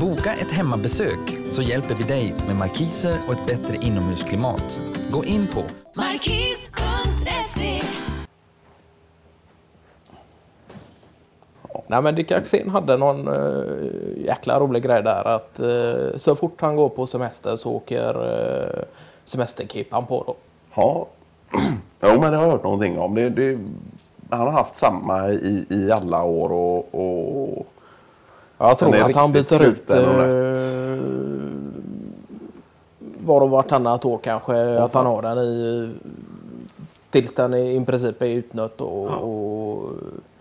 Boka ett hemmabesök så hjälper vi dig med markiser och ett bättre inomhusklimat. Gå in på Markis.se Nej men Dick Axén hade någon uh, jäkla rolig grej där att eh, så fort han går på semester så åker uh, semesterkepan på då. Ja. Jo, men det har jag hört någonting om. Det, det, han har haft samma i, i alla år och, och Jag tror Den att han byter ut uh, var och vartannat år kanske. att han har den i tills den i, princip är utnött och, och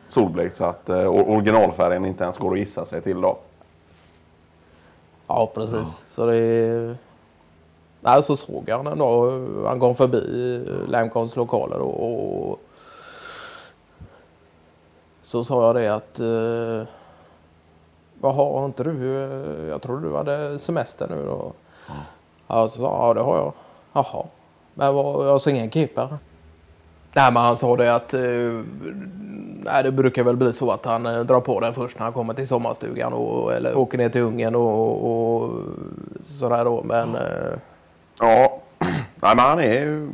solblekt så att eh, originalfärgen inte ens går att gissa sig till då. Ja, precis. Så det är... Nej, så såg jag honom en dag. Han kom förbi Lamcons lokaler och, och så sa jag det att eh, Jaha, har inte du? Jag trodde du hade semester nu då. Ja, så sa jag, ja det har jag. Jaha. Men vad, jag har ingen keeper. Nej, men han sa det att eh, nej, det brukar väl bli så att han eh, drar på den först när han kommer till sommarstugan och, eller åker ner till Ungern och, och sådär då. Men eh, Ja, Nej, men han är ju,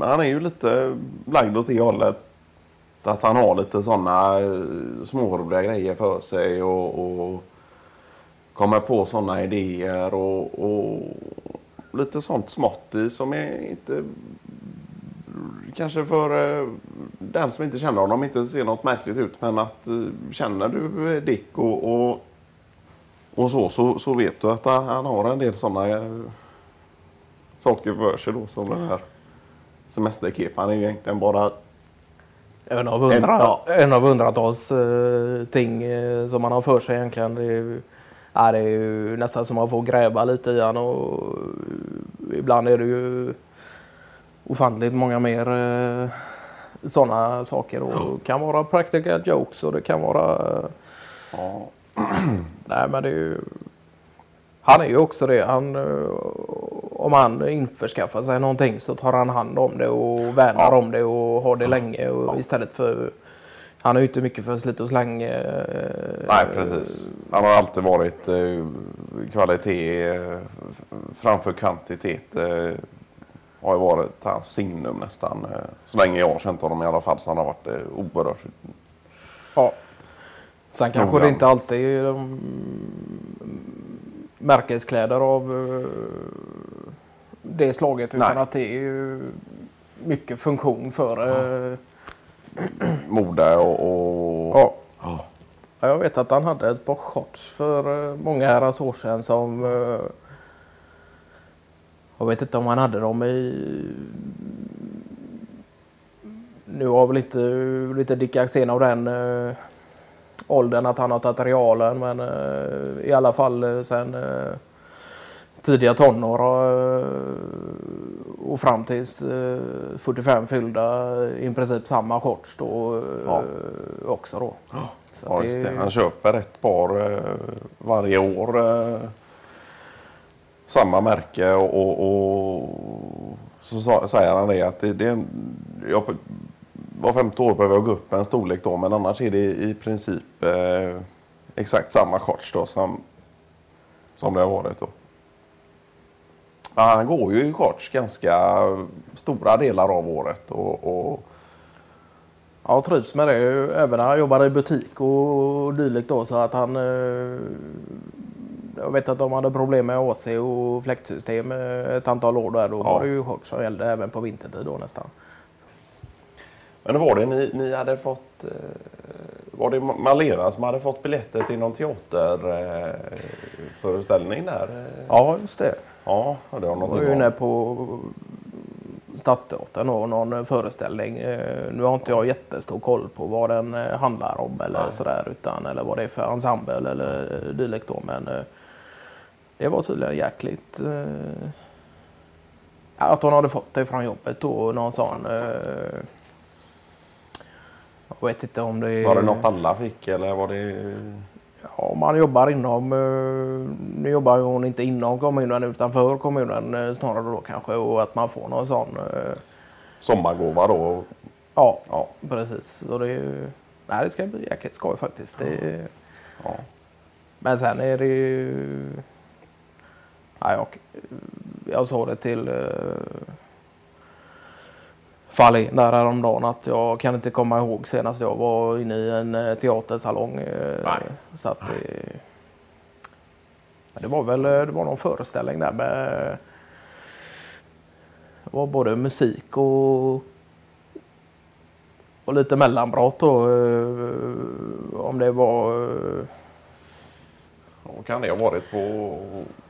han är ju lite lagd åt det hållet. Att han har lite sådana småroliga grejer för sig och, och kommer på sådana idéer och, och lite sånt smått i som är inte kanske för eh, den som inte känner honom inte ser något märkligt ut. Men att eh, känner du eh, Dick och, och, och så, så, så vet du att han, har en del sådana eh, saker för sig då som den här semesterkepan är ju egentligen bara en av, hundra, En- ja. en av hundratals eh, ting eh, som man har för sig egentligen. Det är, ju, ja, det är ju nästan som man får gräva lite i han och ibland är det ju ofantligt många mer eh, sådana saker. Och det kan vara practical jokes och det kan vara... ja, Nej men det är ju... Han är ju också det. Han, eh, om han införskaffar sig någonting så tar han hand om det och värnar Ja. om det och har det länge. Och Istället för... Han är ju inte mycket för slit och släng. eh, Nej, precis. Han har alltid varit eh, kvalitet eh, framför kvantitet. Har ju varit hans signum nästan. Så länge jag har känt honom i alla fall så han har varit eh, oerhört. Ja. Sen kanske Noggrann. det inte alltid är de märkeskläder av det slaget utan Nej. att det är ju mycket funktion för eh, Mode och... och Ja. Ja. Ja, Jag vet att han hade ett par shorts för eh, många herrans år sedan som... eh, Jag vet inte om han hade dem i... Nu har väl inte lite Dick Axén av den eh, åldern att han har tagit realen men eh, i alla fall eh, sen eh, tidiga tonår och, eh, och fram tills eh, 45 fyllda i princip samma shorts då eh, Ja. också då. Ja, just det. Han köper ett par eh, varje år. Eh, samma märke och, och, och så säger han det att det, det jag, var femte år behöver jag gå upp en storlek då men annars är det i princip eh, exakt samma shorts då som, som det har varit då. Han går ju i shorts ganska stora delar av året och, och Ja, trivs med det. Även när han jobbar i butik och dylikt då så att han... eh, Jag vet att de hade problem med AC och fläktsystem eh, ett antal år där. Då Ja. var det ju shorts som gällde även på vintertid då nästan. Men var det ni, ni hade fått... Eh, var det Malena som hade fått biljetter till någon teaterföreställning föreställning där? Ja, just det. Ja, det har Jag var någonting inne på Stadsteatern och någon föreställning. Eh, Nu har inte jag jättestor koll på vad den eh, handlar om eller sådär utan eller vad det är för ensemble eller eh, dylikt då. Men eh, det var tydligen jäkligt eh, att hon hade fått det från jobbet då. Någon sån eh, jag vet inte om det Var det något alla fick eller var det... Ja, man jobbar inom, eh, nu jobbar ju hon inte inom kommunen utanför kommunen eh, snarare då kanske och att man får någon sån, eh, Sommargåva då? ja Ja. precis. Så det nej, det ska bli jäkligt skoj faktiskt. Det, Ja. Men sen är det ju... Ja, jag, jag sa det till Fahlin där häromdagen att jag kan inte komma ihåg senast jag var inne i en eh, teatersalong. eh, Nej. Så att det, ja, det var väl eh, det var någon föreställning där med det var både musik och, och lite mellanbrott då. eh, Om det var eh, Och kan det ha varit på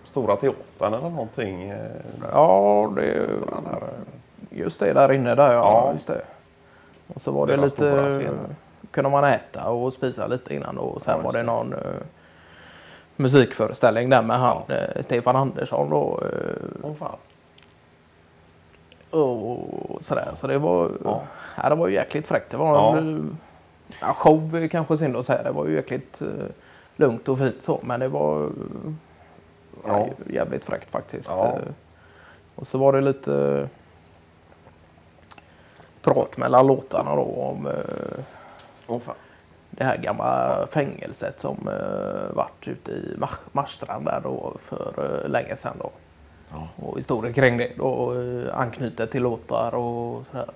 Stora Teatern eller någonting? eh, Ja, det, eh, just det där inne där ja. Ja. Just det. Och så var det, stora lite, kunde man äta och spisa lite innan och sen Ja, var det det. någon uh, musikföreställning där med han, eh, Stefan Andersson då. eh, Åh fan. och sådär. Så det var, Ja. ja. det var ju jäkligt fräckt. Det var Ja. en ja, show kanske synd att säga. Det var ju jäkligt lugnt och fint så. Men det var ja. Ja. jävligt fräckt faktiskt. Ja. Och så var det lite prat mellan låtarna då om eh, fan. det här gamla fängelset som eh, vart ute i Mar- Marstrand där då för eh, länge sedan då. Ja. Och historien kring det då eh, anknyter till låtar och sådär.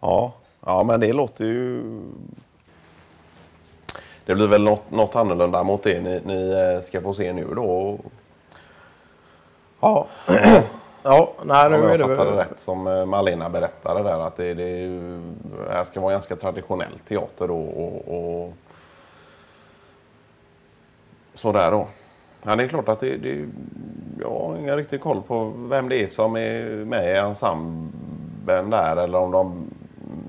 Ja. ja, men det låter ju... Det blir väl något, något annorlunda mot det ni, ni eh, ska få se nu då. Ja, ja nej, Om nu är jag det fattade väl... rätt som eh, Malena berättade där att det, det, är det här ska vara ganska traditionell teater då och, och sådär då. Ja, det är klart att det, det, jag har ingen riktig koll på vem det är som är med i ensemblen där eller om de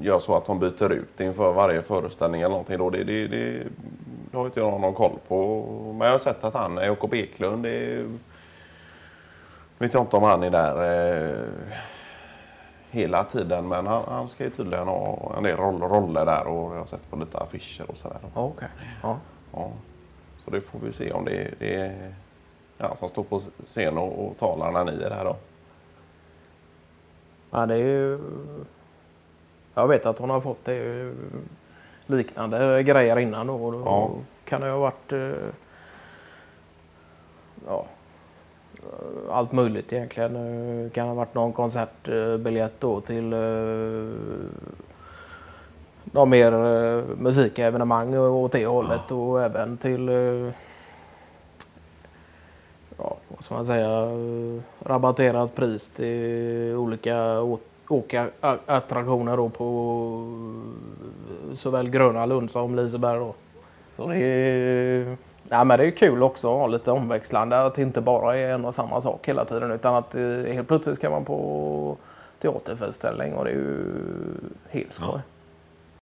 gör så att de byter ut inför varje föreställning eller någonting. Då. Det, det, det, det har inte jag någon koll på. Men jag har sett att han, Jakob Eklund, det är, vet jag inte om han är där eh, hela tiden men han, han ska ju tydligen ha en del roll, roller där och jag har sett på lite affischer och sådär. Okej. Ja. Ja. Så det får vi se om det, det är han som står på scen och, och talar när ni är där då. ja, det är ju... Jag vet att hon har fått det liknande grejer innan då. då Ja. kan det ha varit... eh, Ja, allt möjligt egentligen. Eh, kan ha varit någon konsertbiljett då till eh, någon mer eh, musikevenemang åt det hållet och även till ja, vad ska man säga, rabatterat pris till olika åkattraktioner då på såväl Gröna Lund som Liseberg då. Så det är, ja, men det är kul också att ha lite omväxlande, att det inte bara är en och samma sak hela tiden utan att eh, helt plötsligt kan man på teaterföreställning och det är ju helt skoj.